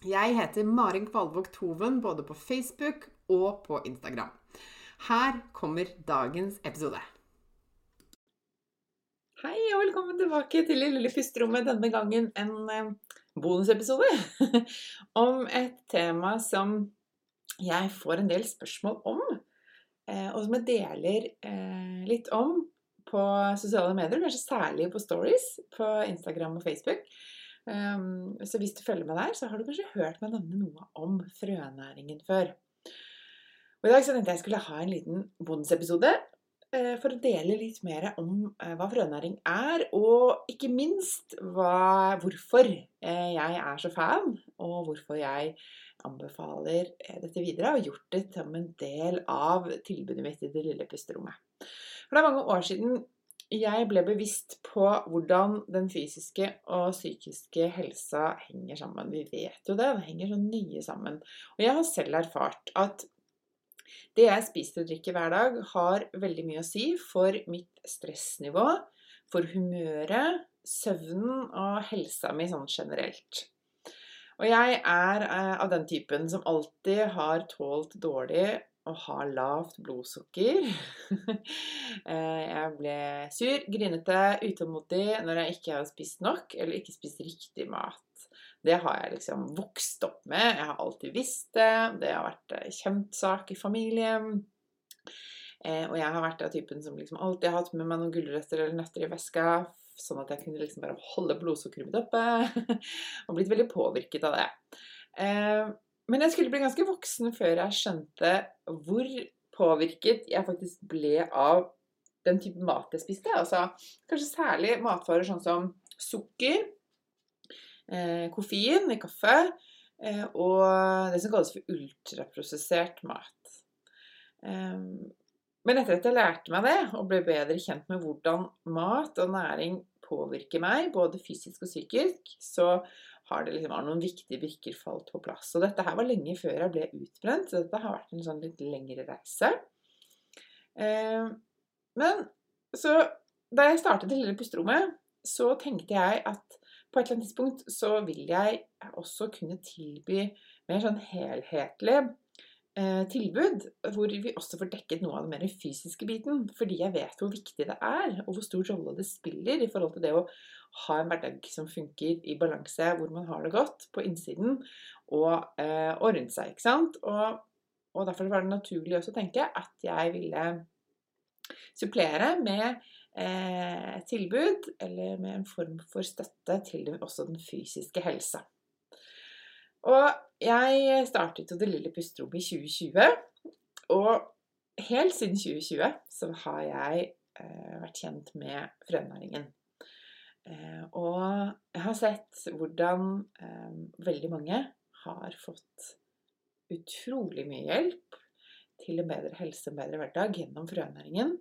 Jeg heter Marin Kvalvåg Toven både på Facebook og på Instagram. Her kommer dagens episode. Hei og velkommen tilbake til det lille pusterommet. Denne gangen en eh, bonusepisode om et tema som jeg får en del spørsmål om, eh, og som jeg deler eh, litt om på sosiale medier, kanskje særlig på stories på Instagram og Facebook. Um, så hvis du følger med der, så har du kanskje hørt meg nevne noe om frønæringen før. Og I dag så tenkte jeg skulle ha en liten bonusepisode uh, for å dele litt mer om uh, hva frønæring er, og ikke minst hva, hvorfor uh, jeg er så fan, og hvorfor jeg anbefaler dette videre, og gjort det som en del av tilbudet mitt i det lille pusterommet. For det er mange år siden jeg ble bevisst på hvordan den fysiske og psykiske helsa henger sammen. Vi vet jo det, det henger så nøye sammen. Og jeg har selv erfart at det jeg spiser og drikker hver dag, har veldig mye å si for mitt stressnivå, for humøret, søvnen og helsa mi sånn generelt. Og jeg er eh, av den typen som alltid har tålt dårlig å ha lavt blodsukker. Eh, jeg ble sur, grinete, utålmodig når jeg ikke har spist nok eller ikke spist riktig mat. Det har jeg liksom vokst opp med. Jeg har alltid visst det. Det har vært eh, kjent sak i familien. Eh, og jeg har vært av typen som liksom alltid har hatt med meg noen gulrøtter eller nøtter i veska, sånn at jeg kunne liksom bare holde blodsukkeret mitt oppe. og blitt veldig påvirket av det. Men jeg skulle bli ganske voksen før jeg skjønte hvor påvirket jeg faktisk ble av den type mat jeg spiste. Altså kanskje særlig matvarer sånn som sukker, eh, koffein i kaffe eh, og det som kalles for ultraprosessert mat. Eh, men etter at jeg lærte meg det og ble bedre kjent med hvordan mat og næring påvirker meg, både fysisk og psykisk, så har det liksom, har noen viktige brikker falt på plass. Og dette her var lenge før jeg ble utbrent, så dette har vært en sånn litt lengre reise. Eh, men så da jeg startet det lille pusterommet, så tenkte jeg at på et eller annet tidspunkt så vil jeg også kunne tilby mer sånn helhetlig tilbud, hvor vi også får dekket noe av den mer fysiske biten. Fordi jeg vet hvor viktig det er, og hvor stor rolle det spiller i forhold til det å ha en hverdag som funker i balanse, hvor man har det godt på innsiden og, eh, og rundt seg. ikke sant? Og, og, derfor var det naturlig også å tenke at jeg ville supplere med eh, tilbud eller med en form for støtte til også den fysiske helsa. Og jeg startet jo Det lille pusterommet i 2020. Og helt siden 2020 så har jeg eh, vært kjent med frønæringen. Eh, og jeg har sett hvordan eh, veldig mange har fått utrolig mye hjelp til en bedre helse en bedre hverdag gjennom frønæringen.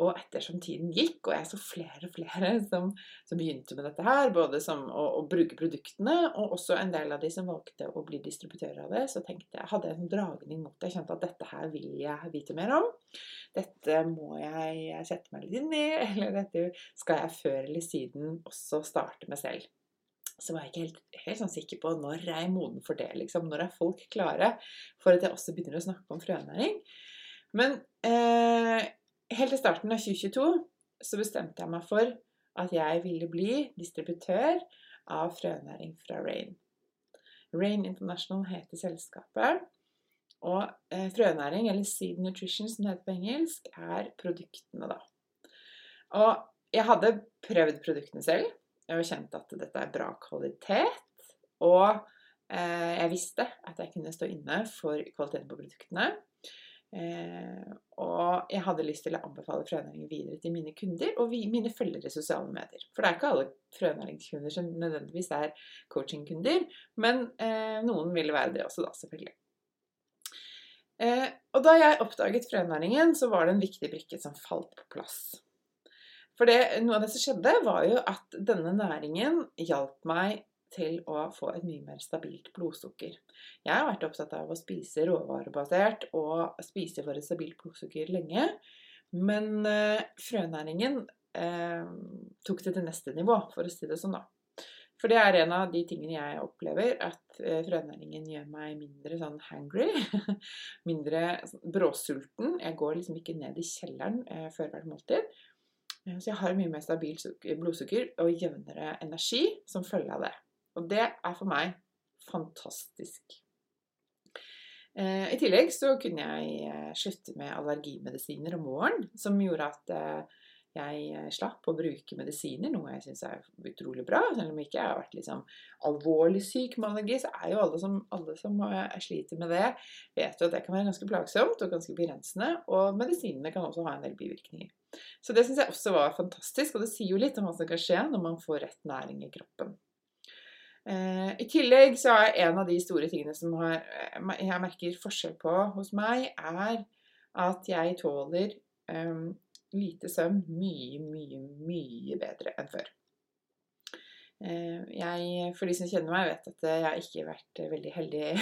Og ettersom tiden gikk, og jeg så flere og flere som, som begynte med dette her, både som å, å, bruke produktene, og også en del av de som valgte å bli distributører av det, så tenkte jeg, hadde jeg en dragning mot det. Jeg kjente at dette her vil jeg vite mer om. Dette må jeg sette meg litt inn i, eller dette skal jeg før eller siden også starte med selv. så var jeg ikke helt, helt sånn sikker på når er jeg moden for det. liksom, Når er folk klare for at jeg også begynner å snakke om frønæring. Men eh, helt til starten av 2022 så bestemte jeg meg for at jeg ville bli distributør av frønæring fra Rain. Rain International heter selskapet. Og eh, frønæring, eller seed nutrition som det heter på engelsk, er produktene, da. Og jeg hadde prøvd produktene selv. Jeg har kjent at dette er bra kvalitet. Og eh, jeg visste at jeg kunne stå inne for kvaliteten på produktene. Eh, og jeg hadde lyst til å anbefale frønæringen videre til mine kunder og vi, mine følgere i sosiale medier. For det er ikke alle frønæringskunder som nødvendigvis er coachingkunder, men eh, noen vil være det også, da, selvfølgelig. Eh, og da jeg oppdaget frønæringen, så var det en viktig brikke som falt på plass. For det, noe av det som skjedde, var jo at denne næringen hjalp meg til å få et mye mer stabilt blodsukker. Jeg har vært opptatt av å spise råvarebasert og spise for et stabilt blodsukker lenge. Men eh, frønæringen eh, tok det til neste nivå, for å si det sånn, da. For det er en av de tingene jeg opplever, at eh, frønæringen gjør meg mindre sånn hangry. mindre bråsulten. Jeg går liksom ikke ned i kjelleren eh, før hvert måltid. Eh, så jeg har mye mer stabilt blodsukker og jevnere energi som følge av det. Og det er for meg fantastisk. Eh, I tillegg så kunne jeg eh, slutte med allergimedisiner om våren, som gjorde at jeg slapp å bruke medisiner, noe jeg syns er utrolig bra. Selv om ikke jeg har vært liksom alvorlig syk med allergi, så er jo alle som, alle som sliter med det, vet jo at det kan være ganske plagsomt og ganske begrensende. Og medisinene kan også ha en del bivirkninger. Så det syns jeg også var fantastisk, og det sier jo litt om hva som kan skje når man får rett næring i kroppen. Eh, I tillegg så er en av de store tingene som eh, jeg merker forskjell på hos meg, er at jeg tåler um, lite søvn mye, mye, mye bedre enn før. Eh, jeg, for de som kjenner meg, vet at jeg ikke har vært veldig heldig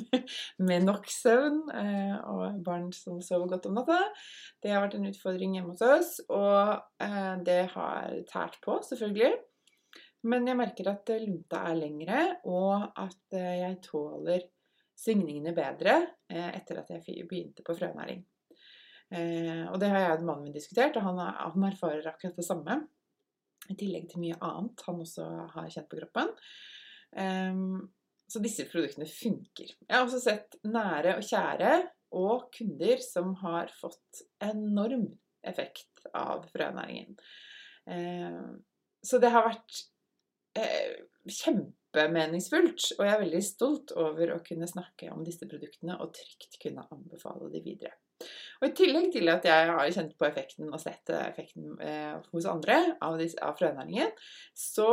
med nok søvn og barn som sover godt om natta. Det har vært en utfordring hjemme hos oss, og det har tært på, selvfølgelig. Men jeg merker at lunta er lengre, og at jeg tåler svingningene bedre etter at jeg begynte på frønæring. Og det har jeg og mannen min diskutert, og han, erfarer akkurat det samme. I tillegg til mye annet han også har kjent på kroppen. Um, så disse produktene funker. Jeg har også sett nære og kjære og kunder som har fått enorm effekt av frønæringen. Um, så det har vært uh, kjempemeningsfullt, og jeg er veldig stolt over å kunne snakke om disse produktene og trygt kunne anbefale de videre. Og I tillegg til at jeg har kjent på effekten og sett effekten eh, hos andre av, disse, av frønæringen, så,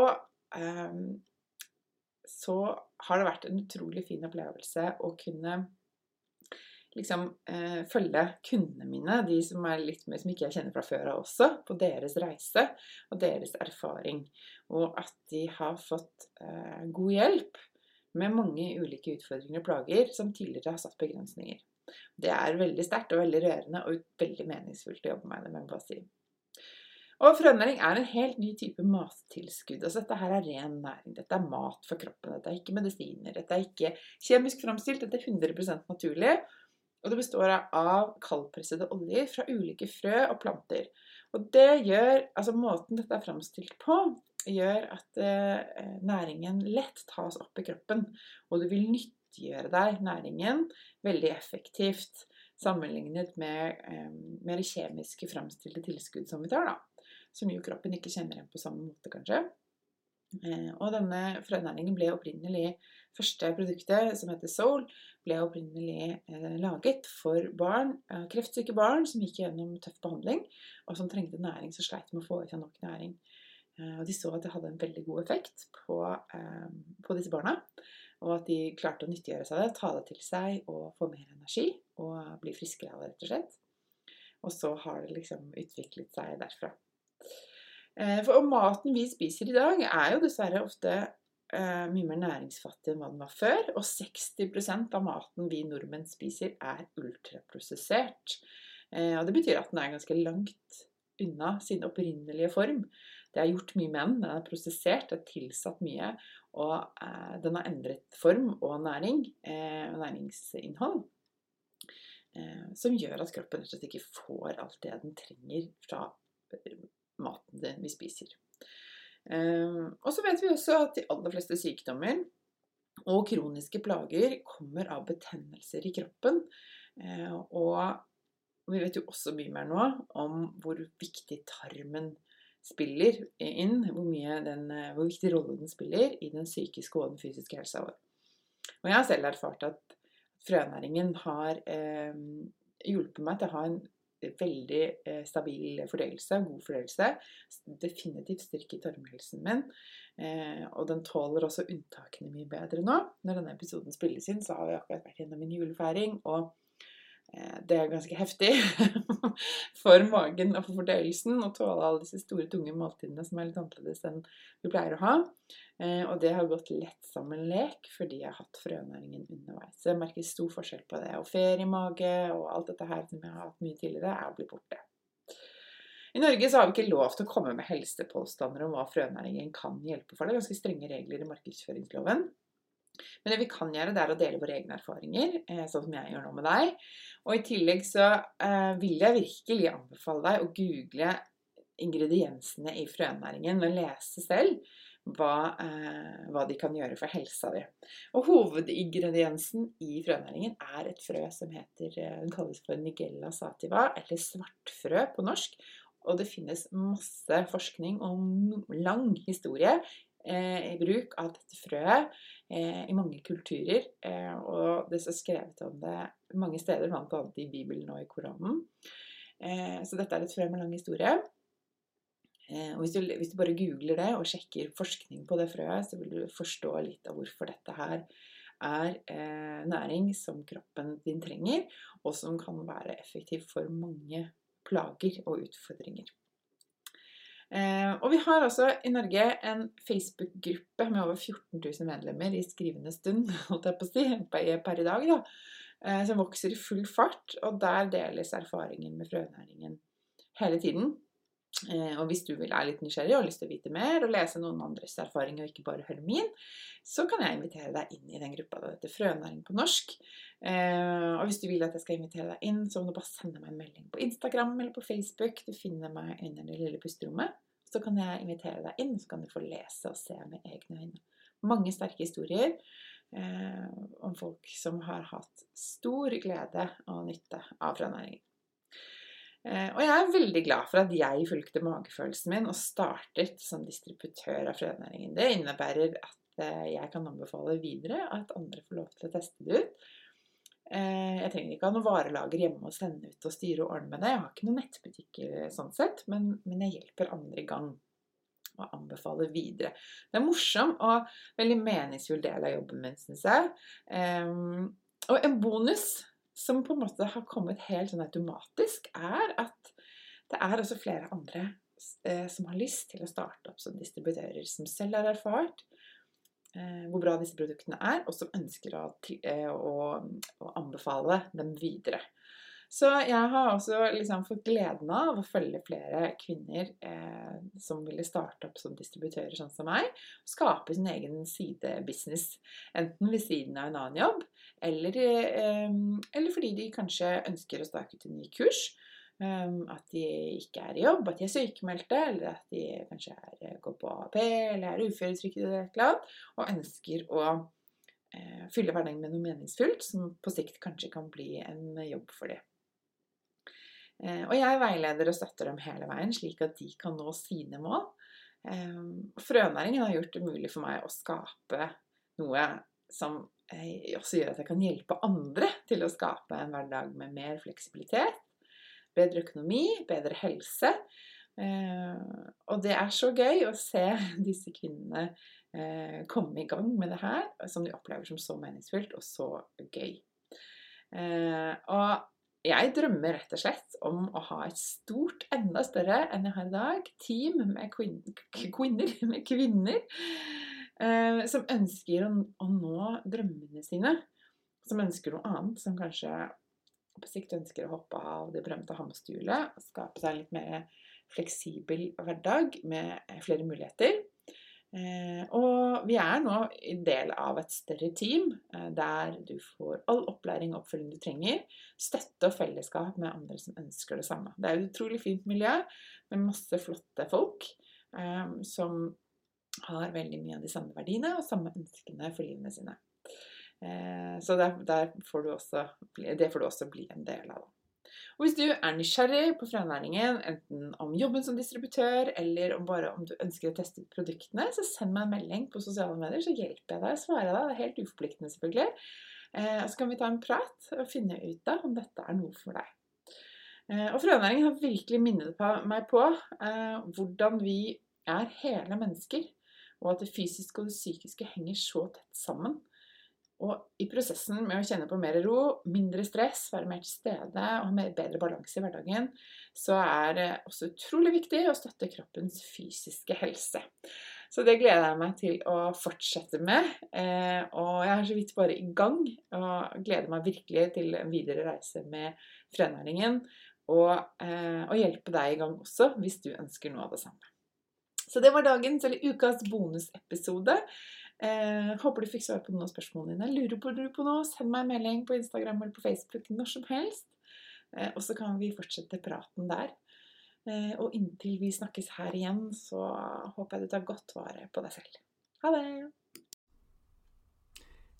eh, så har det vært en utrolig fin opplevelse å kunne liksom eh, følge kundene mine, de som er litt som ikke jeg kjenner fra før av også, på deres reise og deres erfaring. Og at de har fått eh, god hjelp med mange ulike utfordringer og plager som tidligere har satt begrensninger. Det er veldig sterkt og veldig rørende og veldig meningsfullt å jobbe med det. med å si. Og frønæring er en helt ny type mattilskudd. Altså, dette her er ren næring. Dette er mat for kroppen. Dette er ikke medisiner. Dette er ikke kjemisk framstilt. Dette er 100% naturlig. Og det består av kaldpressede oljer fra ulike frø og planter. Og det gjør, altså Måten dette er framstilt på, gjør at eh, næringen lett tas opp i kroppen. Og du vil nyttiggjøre deg næringen veldig effektivt sammenlignet med eh, mer kjemiske framstilte tilskudd som vi tar, da. Som jo kroppen ikke kjenner igjen på samme måte, kanskje. Eh, og denne frønæringen ble opprinnelig Første produktet, som heter Soul, ble opprinnelig eh, laget for barn, eh, kreftsyke barn som gikk gjennom tøff behandling, og som trengte næring, så sleit med å få i seg nok næring. Eh, og de så at det hadde en veldig god effekt på, på disse barna. Og at de klarte å nyttiggjøre seg det, ta det til seg og få mer energi. Og bli friskere av det, rett og slett. Og så har det liksom utviklet seg derfra. For maten vi spiser i dag, er jo dessverre ofte mye mer næringsfattig enn hva den var før. Og 60% av maten vi nordmenn spiser, er ultraprosessert. Eh, og det betyr at den er ganske langt unna sin opprinnelige form. Det er gjort mye med den. Den er prosessert, det er tilsatt mye. Og eh, den har endret form og næring, eh, og næringsinnhold. Eh, som gjør at kroppen rett og slett ikke får alt det den trenger fra eh, maten vi spiser. Eh, og så vet vi også at de aller fleste sykdommer og kroniske plager kommer av betennelser i kroppen. Og vi vet jo også mye mer nå om hvor viktig tarmen spiller inn, hvor, den, hvor viktig rolle den spiller i den psykiske og den fysiske helsa vår. Og jeg har selv erfart at frønæringen har eh, hjulpet meg til å ha en veldig eh, stabil fordøyelse, god fordøyelse. Definitivt styrke i tarmhelsen min. Eh, og den tåler også unntakene mye bedre nå. Når denne episoden spilles inn, så har vi akkurat vært gjennom en julefeiring. og det er ganske heftig for magen og for fordøyelsen å tåle alle disse store, tunge måltidene som er litt annerledes enn vi pleier å ha. Eh, og det har gått lett som en lek fordi jeg har hatt frønæringen underveis. Så jeg merker stor forskjell på det. Og feriemage og alt dette her som jeg har hatt mye tidligere, er blitt borte. I Norge så har vi ikke lov til å komme med helsepåstander om hva frønæringen kan hjelpe for. Det er ganske strenge regler i markedsføringsloven. Men det vi kan gjøre, det er å dele våre egne erfaringer, eh, sånn som jeg gjør nå med deg. Og i tillegg så eh, vil jeg virkelig anbefale deg å google ingrediensene i frønæringen og lese selv hva, eh, hva, de kan gjøre for helsa di. Og hovedingrediensen i frønæringen er et frø som heter, den kalles for nigella sativa, eller svartfrø på norsk. Og det finnes masse forskning og lang historie i bruk av dette frøet eh, i mange kulturer. Eh, og det er skrevet om det mange steder, bl.a. i Bibelen og i Koranen. Eh, så dette er et frø med lang historie. Eh, og hvis du, hvis du, bare googler det og sjekker forskning på det frøet, så vil du forstå litt av hvorfor dette her er eh, næring som kroppen din trenger, og som kan være effektiv for mange plager og utfordringer. Eh, og vi har også i Norge en Facebook-gruppe med over 14 000 medlemmer i skrivende stund, holdt jeg på å si, per i dag, da, eh, som vokser i full fart. Og der deles erfaringen med frønæringen hele tiden. Eh, og hvis du vil er litt nysgjerrig og har lyst til å vite mer og lese noen andres erfaringer, og ikke bare høre min, så kan jeg invitere deg inn i den gruppa. Det heter Frønæring på norsk. og hvis du vil at jeg skal invitere deg inn, så må du bare sende meg en melding på Instagram eller på Facebook. Du finner meg under det lille pusterommet. Så kan jeg invitere deg inn, så kan du få lese og se med egne øyne. Mange sterke historier eh, om folk som har hatt stor glede og nytte av frønæringen. Eh, og jeg er veldig glad for at jeg fulgte magefølelsen min og startet som distributør av frønæringen. Det innebærer at eh, jeg kan anbefale videre at andre får lov til å teste det ut. Eh, jeg trenger ikke ha noe varelager hjemme og sende ut og styre og ordne med det. Jeg har ikke noen nettbutikker sånn sett, men, men jeg hjelper andre i gang og anbefaler videre. Det er morsom og veldig meningsfull del av jobben min, syns jeg. Um, og en bonus som på en måte har kommet helt sånn automatisk, er at det er også flere andre eh, som har lyst til å starte opp som distributører, som selv har erfart Eh, hvor bra disse produktene er, og som ønsker å, eh, å, å anbefale dem videre. Så jeg har også liksom fått gleden av å følge flere kvinner eh, som ville starte opp som distributører, sånn som meg. Og skape sin egen sidebusiness. Enten ved siden av en annen jobb, eller, eh, eller fordi de kanskje ønsker å starte ut en ny kurs. Um, at de ikke er i jobb, at de er sykemeldte, eller at de kanskje er, eh, går på AAP eller er uføretrygdet eller et eller annet, og ønsker å eh, fylle hverdagen med noe meningsfullt som på sikt kanskje kan bli en jobb for dem. Eh, og jeg veileder og støtter dem hele veien, slik at de kan nå sine mål. Eh, frønæringen har gjort det mulig for meg å skape noe som også gjør at jeg kan hjelpe andre til å skape en hverdag med mer fleksibilitet bedre økonomi, bedre helse. Eh, og det er så gøy å se disse kvinnene eh, komme i gang med det her, som de opplever som så meningsfullt og så gøy. Eh, og jeg drømmer rett og slett om å ha et stort, enda større enn jeg har i dag, team med kvinner, med kvinner som ønsker å nå drømmene sine. Som ønsker noe annet, som kanskje på sikt ønsker å hoppe av det berømte hamsterhjulet og skape seg litt mer fleksibel hverdag med flere muligheter. Eh, og vi er nå en del av et større team eh, der du får all opplæring og oppfølging du trenger. Støtte og fellesskap med andre som ønsker det samme. Det er et utrolig fint miljø med masse flotte folk eh, som har veldig mye av de samme verdiene og samme ønskene for livene sine. Så der, der får også, det får du også bli en del av. Og hvis du er nysgjerrig på frønæringen, enten om jobben som distributør, eller om bare om du ønsker å teste ut produktene, så send meg en melding på sosiale medier, så hjelper jeg deg å svare deg. Det er helt uforpliktende, selvfølgelig. Eh, så kan vi ta en prat og finne ut da om dette er noe for deg. Eh, og frønæringen har virkelig minnet meg på eh, hvordan vi er hele mennesker, og at det fysiske og det psykiske henger så tett sammen. Og i prosessen med å kjenne på mer ro, mindre stress, være mer til stede og ha bedre balanse i hverdagen, så er det også utrolig viktig å støtte kroppens fysiske helse. Så det gleder jeg meg til å fortsette med. Eh, og jeg er så vidt bare i gang, og gleder meg virkelig til en videre reise med frenæringen. Og og hjelpe deg i gang også, hvis du ønsker noe av det samme. Så det var dagens, eller ukas bonusepisode. Eh, håper du fikk svar på noen av spørsmålene dine. Lurer på, du på noe, send meg en melding på Instagram eller på Facebook når som helst. Eh, og så kan vi fortsette praten der. Eh, og inntil vi snakkes her igjen, så håper jeg du tar godt vare på deg selv. Ha det!